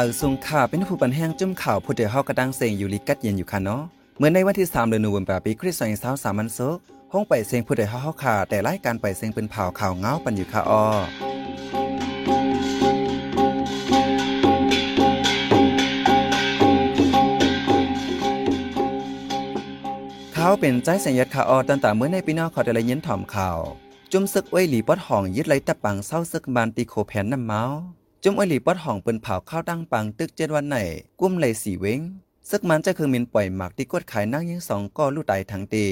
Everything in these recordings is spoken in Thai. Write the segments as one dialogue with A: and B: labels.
A: มาซุงข่าเป็นผู้ปันแห้งจุ่มข่าวผู้เดียวเฮากระดังเสียงอยู่ลิกัดเย็นอยู่ค่ะเนาะเมื่อในวันที่3เดือนธันวาคมปีคริสต์ศักราช23มันโซกห้องไปเสียงผู้เดียวเฮาเฮาค่ะแต่รายการไปเสียงเป็นเผาข่าวเงาปันอยู่ค่ะอ้อเขาเป็นใจสัญญาขาออตั้งแต่เมื่อในปีนอขอแต่ละยินถ่อมข่าว จุ่มซึกไว้หลีปอดห้องยึดไหลตะปังเศร้าซึกบานตีโคแผนน้ำเมา จุ่มไว้หลีปอดห้องเปิ้นเผาข้าวตั้งปังตึกเจ็ดวันไหนกุ้มไหลสีเว้งซึกมันจะคือมินปล่อยหมักที่กดขายนั่งยิงสองก็ลู่ตายทั้งตี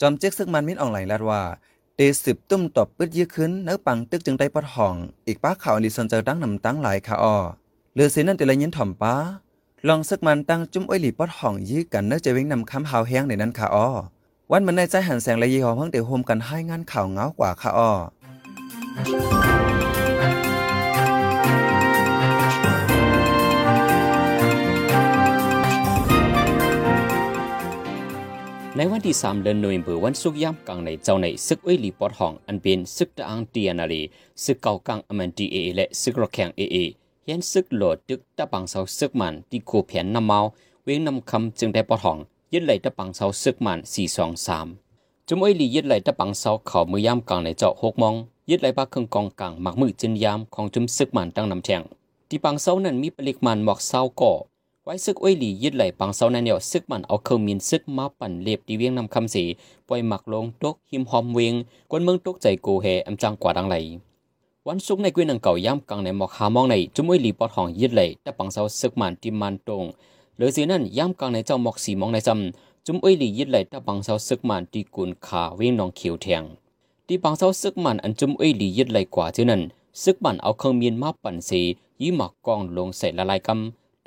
A: จอมเจ๊กซึกมันมินออนไลน์ลาดว่าเตสืบตุ้มตบปึดยื้อขึ้นเนื้อปังตึกจึงได้ปอดห้อง อีกป้าข่าวอลิสันเจอดังนำตั้งหลายค่ะอ้อเลือสินั่นแต่ละยินถ่อมป้าลองซึกมันตั้งจุ่มไว้หลีปอดห้องยื้อกันเนื้อจะเว้งนำคำหาวแห้งในนั้นค่ะอ้อวันมันในใจหันแสงและยีหอมเพิ่งเดี๋ยวโฮมกันให้งานข่าวเงากว่าค่ะอ้อ
B: ในวันที่ 3 เดือนโนเวมเบือวันศุกย่ำกลางในเจ้าในซึกเอ้ยลีปอดห้องอันเป็นซึกตะอังเตียนาลีซึกเก่ากลางอมันดีเอและซึกรอแข่งเอเอเห็นซึกโหลดดึกตะปังเสาซึกมันที่โคแผนนำเมาเวงนำคำจึงได้ปอดห้องยึดไหลตะปังเสาซึกมัน423จุมเอ้ยลียึดไหลตะปังเสาเขามือย่ำกลางในเจ้า6มองยึดไหลปากเครื่องกองกลางหมักมือจินยามของจุมซึกมันตั้งนำแทงที่ปังเสานั้นมีปริมาณหมอกเสาก่อ ไว้ซึกอ้วยหลียึดไหลปังเสานั่นเดียวซึกมันเอาเครื่องมินซึกมาปั่นเล็บดีเวียงนำคำสีปล่อยหมักลงตกหิมหอมเวงกวนเมืองตกใจโกเฮอำจังกว่าดังไหลวันศุกร์ในกวีนังเก่าย่ำกลางในหมอ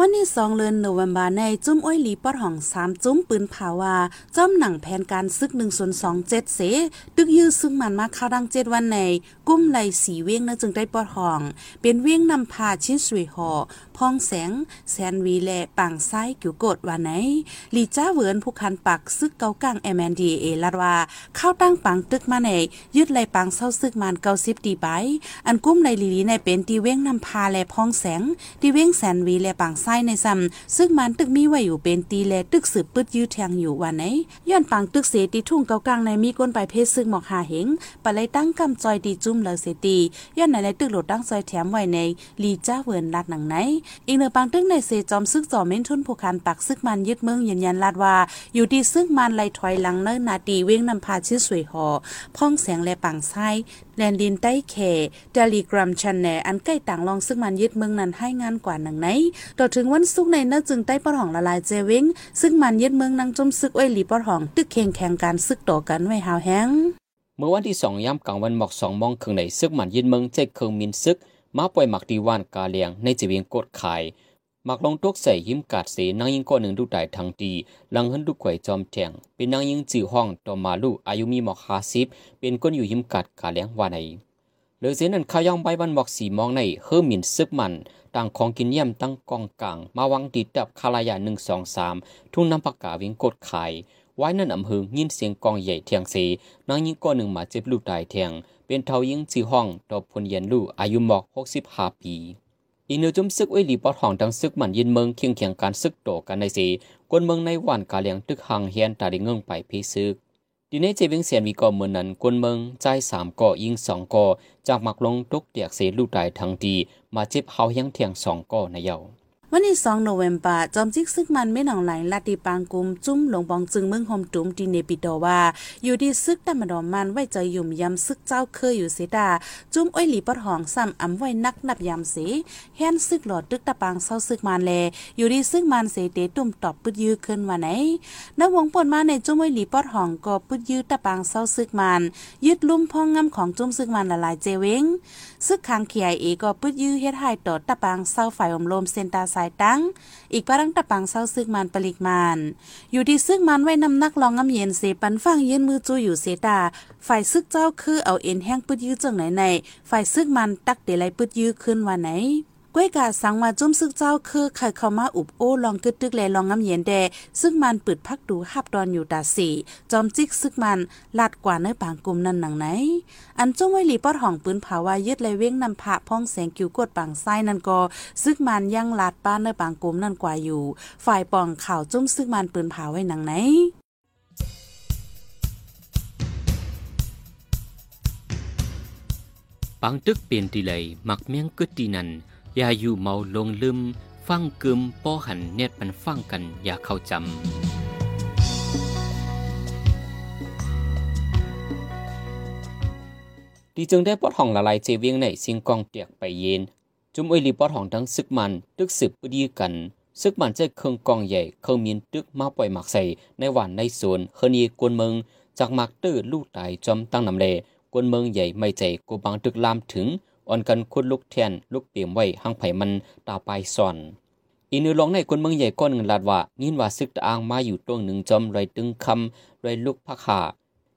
B: วันที่สองเดือน
C: โนเวมบาในจุ้มอ้อยหลีปอดห้องสามจุ้มปืนผาวาจ้อมหนังแผนการซึกหนึ่งส่วนสองเจ็ดเสตึกยื้อซึ่งมันมาเข้าดังเจ็ดวันใน กุ้มไหลสีเว้งนะจึงได้ปอดห้อง เป็นเว้งนำพาชิ้นสวยห่อพองแสง แสนวีแลปังไส้กิวกดวันไหนลีจ้าเวินผู้คันปักซึกเกากลางเอ็มแอนดีเอลาดว่าเข้าตั้งปังตึกมาในยึดไหลปังเศร้าซึกมันเกาสิบดีไปอันกุ้มไหลลีลีในเป็นตีเว้งนำพาแลพองแสงตีเว้งแสนวีแลปังไส้ในซ้ำซึ่งมันตึกมีไว้อยู่เป็นตีแลตึกสืบปึดยื้อแทงอยู่วันไหนย้อนปังตึกเสตีทุ่งเกากลางในมีก้นไปเพศซึ่งหมอกหาเหงปะเลยตั้งกำจอยตีจุ้มเลเสตีย้อนไหนในตึกโหลดตั้งซอยแถมไว้ในลีจ้าเวินลาดหนังไหนอีกเนือปังตึกในเซจอมซึกจอมเม้นทุนผู้คันปักซึกมันยึดเมืองยืนยันลาดว่า อยู่ที่ซึกมันไล่ถอยหลังเนินนาตีเว้งนำพาชื่อสวยหอพ่องแสงและปังไส้ แลนดินใต้เขเดลิกรัมชันแนอันใกล้ต่างลองซึ่งมันยึดเมืองนั้นให้งานกว่าหนังไหนต่อถึงวันสุกในเนื้อจึงใต้ปอดหองละลายเจวิงซึ่งมันยึดเมืองนางจมซึกไว้หลีปอดหอง ตึกเข่งแข่งการซึกต่อกันไว้หาวแห้ง
B: เมื่อวันที่สองย่ำกลางวันหมอกสองมองครึ่งในซึกมันยินเมืองใจเครื่องมินซึก มาปล่อยหมักดีวานกาเลียงในจีเวียงกดขาย มักลงตกใส่ยิ้มกาดเสนางยิงก้อนหนึ่งดูได้ทางดีหลังหันดูไข่จอมแทงเป็นนางยิงจื่อห้องต่อมาลูอายุมีหมอกฮาซิบเป็นก้นอยู่ยิ้มกาดกาเลียงว่าในเหลือเสนั้นข้าย่องใบบันหมอกสีมองในเฮิมินซึกมันต่างของกินเยี่ยมตั้งกองกลาง มาวังดีดับคาลายาหนึ่งสองสามทุ่งน้ำปากกาวิ่งกดขายไว้นั่นอำเภอยินเสียงกองใหญ่เทียงเสนางยิงก้อนหนึ่งมาเจ็บลูกตายเทียงเป็นเทายิงจีห้องต่อพลเย็นลูกอายุหมอกหกสิบห้าปี อีนิวจุมซึกไว้หลีปอดห้องดังซึกมันยินเมืองเคียงเคียงการซึกโตกันในสีกวนเมืองในวันกาเลียงตึกหังเฮียนตาดิเงิงไปพีซึกดีในเจวิงเสียนวีก่อเมืองนั้นกวนเมืองใจสามก่อยิงสองก่อจากหมักลงตุกเตียกเสลูกตายทั้งดีมาเจ็บเฮาเฮียงเทียงสองก่อในเยา
C: วันที่2โนเวมบาจอมจิกซึกมันไม่หนองไหลลาติปางกุมจุ้มหลงบองจึงเมืองโฮมจุ้มที่เนปิโตว่า อยู่ที่ซึกตะมดอมมันไว้ใจยุ่มยำซึกเจ้าเคยอยู่เสดา จุ้มอ้อยหลีปอดหองซ้ำอำไว้นักนับยำเสแฮนซึกหลอดตึกตะปางเศร้าซึกมันแล อยู่ที่ซึกมันเสเตตุ่มตอบปึดยื้อขึ้นว่าไหนนวงปนมาในจุ้มอ้อยหลีปอดหองก็ปึดยื้อตะปางเศร้าซึกมัน ยึดลุ่มพองงำของจุ้มซึกมันละลายเจเวงซึกคางเขียเอก็ปึดยื้อเฮ็ดให้ต่อตะปางเศร้าฝ่ายอมลมเซนตาสายตั้ง อีกปารังตะปังเศร้าซึกมันปลิกมัน อยู่ที่ซึกมันไว้นำนักลองงำเย็นเสปันฟังยืนมือจูอยู่เสตา ฝ่ายซึกเจ้าคือเอาเอ็นแห้งปืดยื้อจังไหนใน ฝ่ายซึกมันตักเดลัยปืดยื้อขึ้นวันไหน ก้วยกาสังมาจุ้มซึกเจ้าคือใครเข้ามาอุบโอ้ลองกึดตึกแลลองงำเย็นแด ซึ่งมันปืดพักดูหับดอนอยู่ตาสีจอมจิกซึกมันลัดกว่าเนื้อปางกลุ่มนั้นหนังไหน อันจงไว้หลีปอดห้องปืนผาวายึดเลยเว้งนำพระพ้องแสงกิวกดปังไส้นั่นก็ซึกมันยังลัดป้านเนื้อปางกลุ่มนั่นกว่าอยู่ ฝ่ายป่องข่าวจุ้มซึกมันปืนผาไว้หนังไหน
B: ปังตึกเปลี่ยนทีเลยมักเมียงกึดตีนัน อย่าอยู่เมาลงลืม ฟังกึมป้อหันเน็ดปันฟังกันอย่าเข้าจำดีจึงได้ปอดห้องละลายเจวียงในสิงกองเตียกไปเย็น จุมอวยลีปอดห้องทั้งซึกมันตึกสืบปดีกัน ซึกมันจะเครื่องกองใหญ่เครื่องมีนตึกมาปล่อยหมักใส่ในหวานในสวนเฮนีกวนเมืองจากหมักตื้อลูกตายจอมตั้งนำเลกวนเมืองใหญ่ไม่ใจกูบังตึกลามถึง อ่อนกันคุดลูกแทนลูกเปี่ยมไว้หังไผมันตาปลายซ่อนอีนือลองในคนเมืองใหญ่ก้อนเงินลาดว่ายินว่าซึกตะอางมาอยู่ตรงหนึ่งจอมไรตึงคำไรลูกพักหา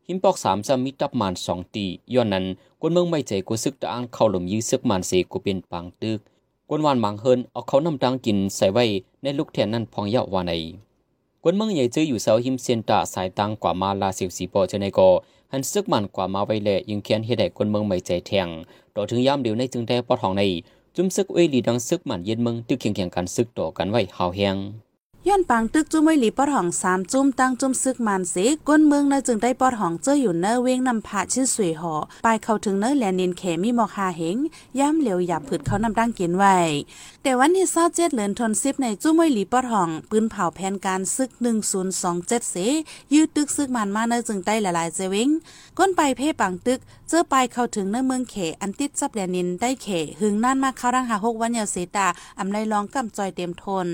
B: หิมปอกสามจะมีตับมานสองตีย้อนนั้นคนเมืองไม่ใจกูซึกตะอางเข้าหลมยื้อซึกมานเสกูเป็นปางตึกกวนวานบางเฮินเอาเขานำดังกินใส่ไว้ในลูกแทนนั้นพองเยาวาในกวนเมืองใหญ่เจออยู่เสาหิมเซียนตาสายตังกว่ามาลาเสียวสีปอเจในกอ หันซึกมันกว่ามาไว้แลยิงเขียนเฮ็ดให้คนเมืองไม่ใจแทงต่อถึงยามเดียวในจึงได้ปอทองในจุ้มซึกเวลีดังซึกมันเย็นเมืองตึกเคียงเคียงกันซึกต่อกันไว้หาวแหง
C: ย้อนปางตึกจุ้มไว้หลีปอดห้องสามจุ้มตั้งจุ้มซึกมันเสก้นเมืองเนจึงได้ปอดห้องเจออยู่เนเวงนำผาชิ้นสวยหอปลายเข้าถึงเนแลนินเขมีหมอกหาเหงย่ำเหลียวหยับผืดเขานำดังกินไว้ แต่วันที่เศร้าเจ็ดเหลือนทนซิบในจุ้มไว้หลีปอดห้อง ปืนเผาแผนการซึกหนึ่งศูนย์สองเจ็ดเสยืดตึกซึกมันมาเนจึงได้หลายเจวิงก้นไปเพ่ปังตึกเจอไปเข้าถึงเนเมืองเขอันติดซับแลนินได้เขหึงนั่นมาเข้ารังหาหกวันยาเสตาอำไรลองกำจอยเต็มทน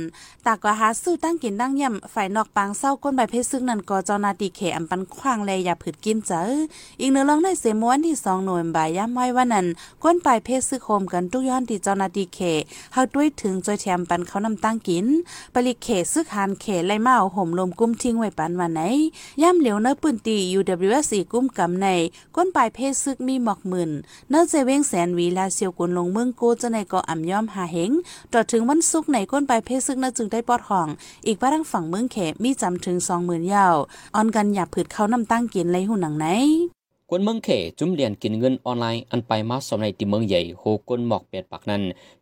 C: ตากว่าหาซื้อตั้งกินตั้งย่ำฝ่ายนอกปางเศร้าก้นใบเพชรซึ่งนั่นก็เจ้านาตีเขอำปันขว้างเลยอย่าผืดกินเจออีกเนื้อลองในเสมวันที่สองหน่วยบายย่ำไว้วันนั้นก้นปลายเพชรซึกโคมกันทุกย้อนที่เจ้านาตีเขเฮาด้วยถึงจอยแถมปันเขานำตั้งกินปลิเขซึกหานเขไล่เมาห่มลมกุ้มทิ้งไว้ปันวันไหนย่ำเหลียวเนื้อปืนตี UWS กุ้มกำในก้นปลายเพชรซึกมีหมอกหมื่นเนื้อเจเวงแสนวีลาเซียวกุนลงเมืองโกจะในก็อ่ำย่อมหาเหงต่อถึงวันศุกร์ในก้นปลายเพชรซึกน่าจึงได้ปอดห้องอีกบ้านฝั่งเมืองเขมีจำถึงสองหมื่นยาวออนกันหยาบผืดเขานำตั้งกินเลยหุ่นหนังไหน
B: กวนเมืองเขจุ่มเรียนกินเงินออนไลน์อันไปมาสมในที่เมืองใหญ่โหกวนหมอกเปียดปากนั้น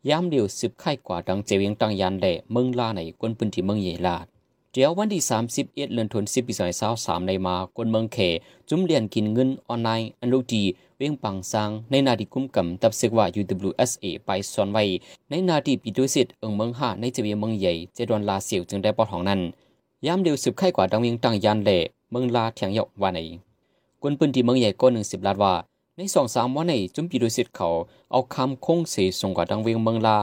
B: ยามเดียวสืบไข่กว่าดังเจวิงตังยันแหล่เมืองลาในกวนพื้นที่เมืองใหญ่ลาดเดี๋ยววันที่ 31เดือนธันวาคมปี2023ในมากวนเมืองเขจุ่มเรียนกินเงินออนไลน์อันรู้ดี เวียงปังซางในนาดีกุมกำตับซึกว่า UWSA ไปซ่อนไว้ ในนาดีปีดุสิตเอิงเมืองห้าในเจวิงเมืองใหญ่เจดวนลาเสียวจึงได้ปอดของนั้นยามเดียวสืบไข่กว่าดังเวียงตังยันแหล่เมืองลาเถียงเยาว่าในกวนปืนที่เมืองใหญ่ก็หนึ่งสิบล้านว่าในสองสามวันในจุมปีดุสิตเขาเอาคำคงเสส่งกว่าดังเวียงเมืองลา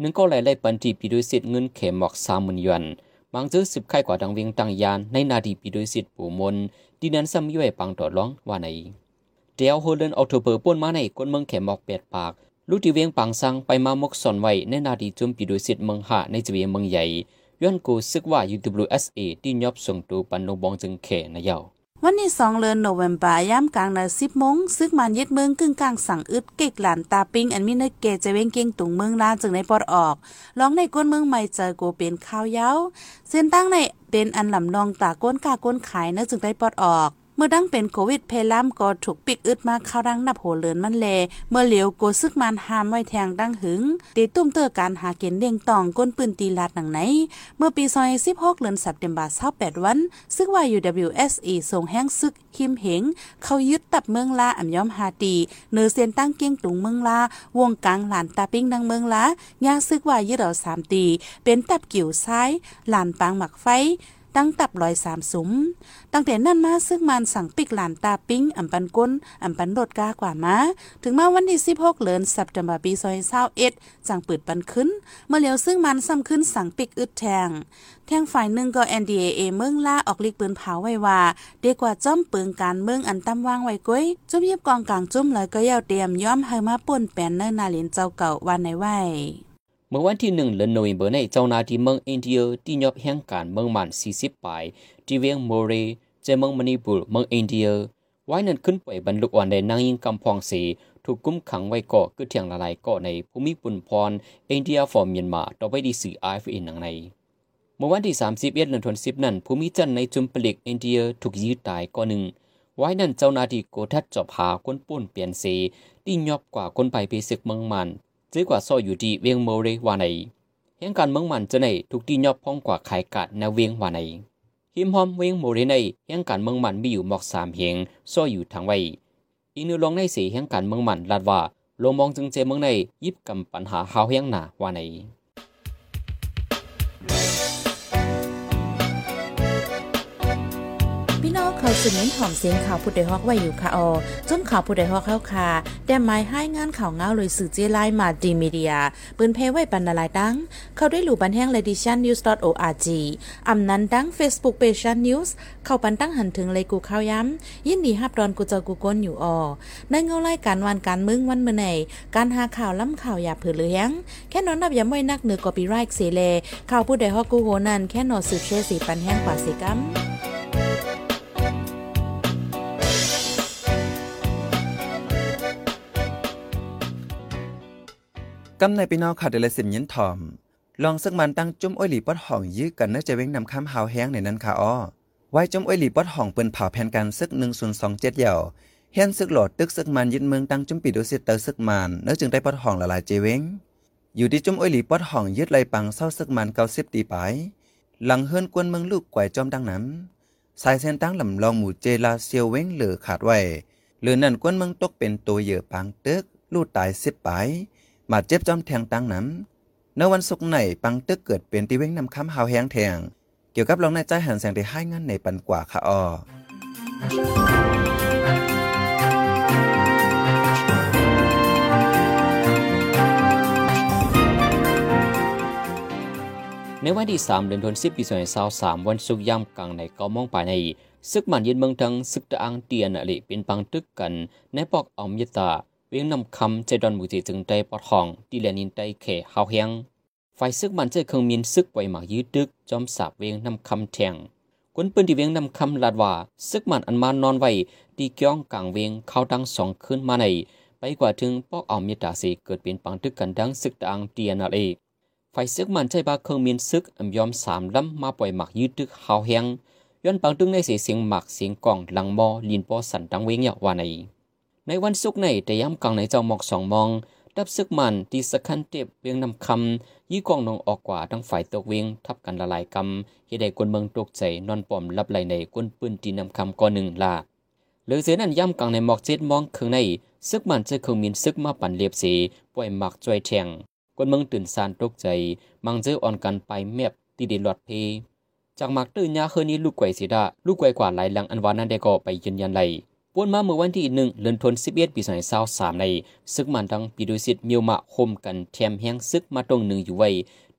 B: หนึ่งก็หลายไล่ปันที่ปีดุสิตเงินเข็มหมอกสามหมื่นหยวนบางเจอสิบไข่กว่าดังเวียงตังยานในนาดีปีดุสิตปู่มนดีนั้นซ้ำย่อยปังต่อร้องว่าใน เดียวโฮเดนออกโทเบอร์ป่นมาในกวนเมืองเข็มหมอกแปดปากลูกที่เวียงปังซังไปมามกสอนไว้ในนาดีจุมปีดุสิตเมืองหาในจีเวียงเมืองใหญ่ย้อนกูซึกว่า UWSA ที่ยอบส่งตูปันลงบองจึงเขนายาว
C: วันที่สองเดือนโนเวมบาย่ามกลางนาสิบโมงซึกมันยึดเมืองกึ่งกลางสั่งอึดเกกหลานตาปิงอันมีเนเกจะเว้งเก่งตุงเมืองลาจึงในปอดออกร้องในก้นเมืองใหม่เจอโกเป็นข้าวเย้าเส้นตั้งในเป็นอันลำลองตาก้นกาก้นขายเนื้อจึงได้ปอดออก มื่อดังเป็นโควิดเพลัมก็ถูกปิกอึดมาเข้าดังนับโหเลือนมันแล เมื่อเหลียวโกซึกมันหามไว้แทงดังหึงตีตุ้มเตอการหาเกณฑ์เลี้ยงตองก้นปืนตีลาดหนังไหน เมื่อปีซอย16เดือนสัปดาห์28วัน ซึ่งว่า UWSE ส่งแห้งซึกคิมเหงเขายึดตับเมืองลาอ่ำย้อมฮาตีเนือเซียนตั้งเกียงตุงเมืองลาวงกลางหลานตาปิ้งดังเมืองลายาซึกว่ายึดเอาสามตีเป็นตับกิ่วซ้าย หลานปางหมักไฟ ตั้งตับลอยสามสุม ตั้งแต่นั้นมาซึ่งมันสั่งปิกหลานตาปิ้งอ่ำปันก้นอ่ำปันโดดกากว่ามา ถึงมาวันที่16เดือนสัปดาห์ปีซอยเศร้าเอ็ดจังเปิดปันขึ้น เมื่อเหลียวซึ่งมันซ้ำขึ้นสั่งปิกอึดแทง แทงฝ่ายหนึ่งก็ NDAA เมืองล่าออกลิกปืนเผาไว้ว่าเดีกว่าจ้อมปืนการเมืองอันตั้มว่างไว้ก้อยจุ่มเย็บกองกลางจุ่มเลยก็ยาวเตรียมย้อมให้มาป่นแปนเนินนาเลียนเจ้าเก่าวันในไหว
B: เมื่อวันที่หนึ่งเดือนโนเวมเบอร์ในเจ้านาที่เมืองอินเดียที่ยอบแห่งการเมืองมัน40ปลายที่เวียงโมเรเจเมืองมณีปุรเมืองอินเดียวไว้นั้นขึ้นไปบรรลุอวันในนางยิงกำพองสีถูกกุมขังไว้กาะคือเถียงละลายกาะในภูมิปุ่นพรอินเดียฟอร์มเมียนมาต่อไปดีสื่อไอฟอินหนังในเมื่อวันที่ 31เดือนธันวาคมนั้นภูมิจันในจุมปลิกอินเดียถูกยืดตายก่อนหนึ่งไว้นั้นเจ้านาที่โกทัดจอบหาคนป่นเปลี่ยนสีที่ยอบกว่าคนไปไปศึกเมืองมัน เจ๊กว่าซออยู่ที่เวียงโมเรวาในเหตุการณ์เมืองมันจะในถูกตีหยอบพ้องกว่าขายกาดในเวียงวาในหิมหอมเวียงโมเรในเหตุการณ์เมืองมันมีอยู่หมอกสามเฮงซออยู่ทางไว้อีนูลองในสีเหตุการณ์เมืองมันลาดว่าลงมองจึงเจเมืองในยิบกำปัญหาหาวเฮียงหนาวาใน
C: เขาสืบเน้นหอมเสียงข่าวผู้ใดฮอกไว้อยู่ค่ะออจนข่าวผู้ใดฮอกเข้าค่ะแต่หมายให้งานข่าวเงาเลยสื่อเจไลมาดีมีเดีย ปืนเพไว้ปันนาลายดังเข้าได้หลู่บันแห้ง l e d i t i o n news org อำนั้นดัง Facebook p a g e news เข้าปันตั้งหันถึงเลยกูข้าวย้ำ ยินดีฮับดอนกูเจอกูก้นอยู่ออในเงาไล่การวันการมึงวันเมื่อไหนการหาข่าวล้ำข่าวอย่าเผือเลี้ยงแค่นอนนับอย่าไม่นักเหนือกอปีไรค์เสเลข่าวผู้ใดฮอกกูโหนันแค่นอสืบเชื่อสีปันแห้งกว่าสิกัม
A: กำในพี่น้องขาดเดลสิมยินถ่อม ลองสักมันตั้งจุ้มอ้อยหลีปอดห่องยื้อกันเนื้อจะเว้งนำข้ามหาวแห้งในนั้นค่ะอ้อไว้จุ้มอ้อยหลีปอดห่องเปิ้นเผาแผ่นการซึกหนึ่งศูนย์สองเจ็ดเหี่ยวเฮียนซึกโหลดตึกซึกมันยึดเมืองตั้งจุ้มปีดุสิตเตอร์ซึกมันเนื้อจึงได้ปอดห่องละลายเจเว้งอยู่ที่จุ้มอ้อยหลีปอดห่องยึดไหลปังเศร้าซึกมันเกาสิบตีไป หลังเฮือนกวนเมืองลูกไก่จอมดังนั้นสายเส้นตั้งลำลองหมู่เจลาเซียวเว้งเหลือขาดไว้หรือนั่นกวนเมืองตกเป็นตัวเหยื่อปังตึกลูดตายสิบไป มาเจ็บจอมแทงตั้งน้ำในวันศุกร์ไหนปังตึกเกิดเป็นตีเว้งนำคำหาวแหงแทง เกี่ยวกับรองในใจหันแสงที่ให้งานในปันกว่าค่ะออ
B: ในวันที่ 3 เดือนธันวาคมปี2023วันศุกร์ยามกลางในกามองป่าในศึกมันย็นเมืองทังศึกตะอังเตียนอลิเป็นปังตึกกัน ในปอกออมยตา เวียงนำคำใจดอนมุจิจึงได้ปอดห้องดีแลนินได้เขหาเฮียงฝ่ายซึกมันใจเครื่องมีนซึกไว้หมากยืดตึกจอมสาบเวียงนำคำแทงคนปืนที่เวียงนำคำลาดว่าซึกมันอันมานอนไว้ดีเกี้ยงกลางเวียงเข้าดังสองขึ้นมาในไปกว่าถึงปอกออมยตาสีเกิดเป็นปังตึกกันดังศึกดังเตียนอลิฝ่ายซึกมันใจบาเครื่องมีนซึกอำยอมสามลำมาปล่อยหมักยืดตึกหาวแหงย้อนปังตึงในเสียเสียงหมักเสียงกล่องหลังมอลินปอสันดังเวงอยากว่าใน ในวันศุกร์ในแต่ย้ำกลางในเจ้าหมอกสองมอง ดับซึกมันที่สะคันเต็บเวียงนำคำยี่กองนองออกกว่าทั้งฝ่ายตกเวียงทับกันละลายกำเฮ็ดให้คนเมืองตกใจนอนปอมรับไหลในก้นปืนที่นำคำก่อนหนึ่งลาเหลือเสนั้นย่ำกลางในหมอกเจ็ดมองเคืองในซึกมันจะเคงมีนซึกมาปั่นเลียบสีปล่อยหมักจอยแทงคนเมืองตื่นสานตกใจ มังเจออ่อนกันไปแมบตีดินหลอดเพจากหมักตื่นยาคืนนี้ลูกไก่สีดาลูกไก่กว่าหลายหลังอันวานั้นได้ก็ไปยืนยันไล ป่วนมาเมื่อวันที่หนึ่งเดือนธันวาคมปีสองพันสาสามในซึกมันดังปีดุสิตมิวมาคมกันแถมแห้งซึกมาตรงหนึ่งอยู่ไว้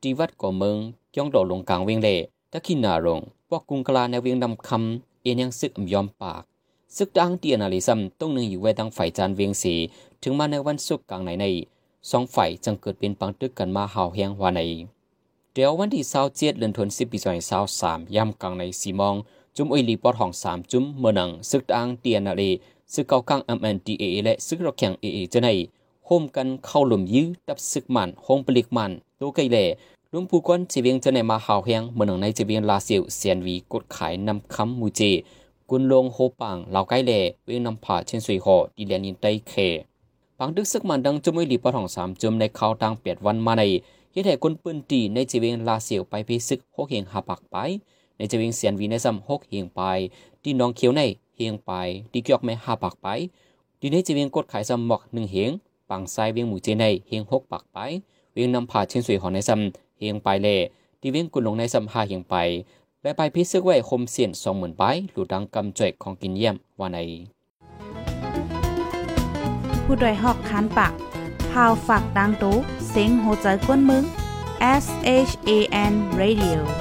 B: ที่วัดก่อเมืองย่องโดดลงกลางเวียงเล่ตะขินนารงปอกกุงกลาในเวียงดำคำเอ็นยังซึกยอมปากซึกดังเตียนาลิซัมต้องหนึ่งอยู่ไว้ดังฝ่ายจานเวียงสีถึงมาในวันศุกร์กลางไหนในสองฝ่ายจึงเกิดเป็นปังตึกกันมาหาวแหงวาในเดี๋ยววันที่เศร้าเจ็ดเดือนธันวาคมปีสองพันสามสามยามกลางในสีมอง จุ่มอุยลีปอดห้องสามจุ่มเมื่อนังซึกดังเตียนาลีซึกเกากัง MNDA และซึกรอกแข่ง AA จะในโฮมกันเข้าหลุมยื้อตับซึกมันโฮมปลิกมันตัวไกลแหล่ลุมผู้กวนจีเวียงจะในมาหาวแหงเมื่อนังในจีเวียงลาเซียวเซียนวีกดขายนำคำมูเจ กุนลงโฮปังเหล่าไกลแหล่เวียงนำผ่าเช่นสุยหอดีแลนินไตเคปังดึกซึกมันดังจุมไอหลีปะทองสามจุมในข่าวทางเปียดวันมาในเฮ็ดให้คนปืนตีในจีเวงลาเสียวไปพิซึกหกเฮียงหาปักไป ในจีเวงเสียนวีในซ้ำหกเฮียงไปที่น้องเขียวในเฮียงไปที่เกียกไม่ห้าปักไปดีในจีเวงกดขายซ้ำหมอกหนึ่งเฮียงปังไซเวียงหมูเจในเฮียงหกปักไปเวียงนำผ่าเช่นสวยหอในซ้ำเฮียงไปเล่ที่เวียงกุนลงในซ้ำห้าเฮียงไป และไปพิซึกไว้คมเสียนสองหมื่นไปหลุดดังกำจ่อยของกินเยี่ยมว่าใน
C: ผู้ดยหอกคานปากพาวฝากดังตู้เซ็งโหใจกวนมึง S H A N Radio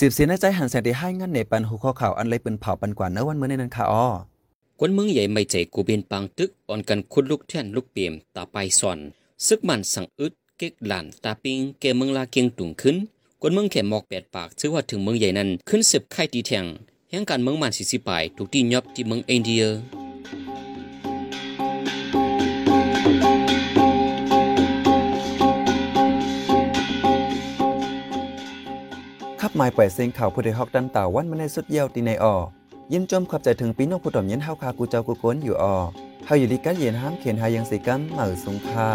A: สืบเสียในใจหันแสงที่ให้งานในปันหูข้อข่าวอันเลยเป็นเผาปันกว่าเนื้อวันเมื่อในนั้นค่ะอ้อ
B: กวนเมืองใหญ่ไม่ใจกูเป็นปังตึกอ่อนกันคุดลูกแท่นลูกเปียมตาไปซ่อนซึกมันสั่งอึดเก๊กหลานตาปิงแกเมืองลาเกียงตุงขึ้นกวนเมืองแขมหมอกแปดปากชื่อว่าถึงเมืองใหญ่นั้นขึ้นสืบไข่ตีแทงแห่งการเมืองมันสิสิปายถูกตียอบที่เมืองอินเดีย
A: หมายปล่อยเสียงข่าวผู้ใดฮอกดันตาวันมาในสุดเยี่ยวตีในออยินจมขอบใจถึงปีน้องผู้ต่อมเย็นเฮาคากูเจ้ากูโกนอยู่ออเฮาอยู่ดีกันเย็นห้ามเขียนหายังสิกัมเหมือสุงค่า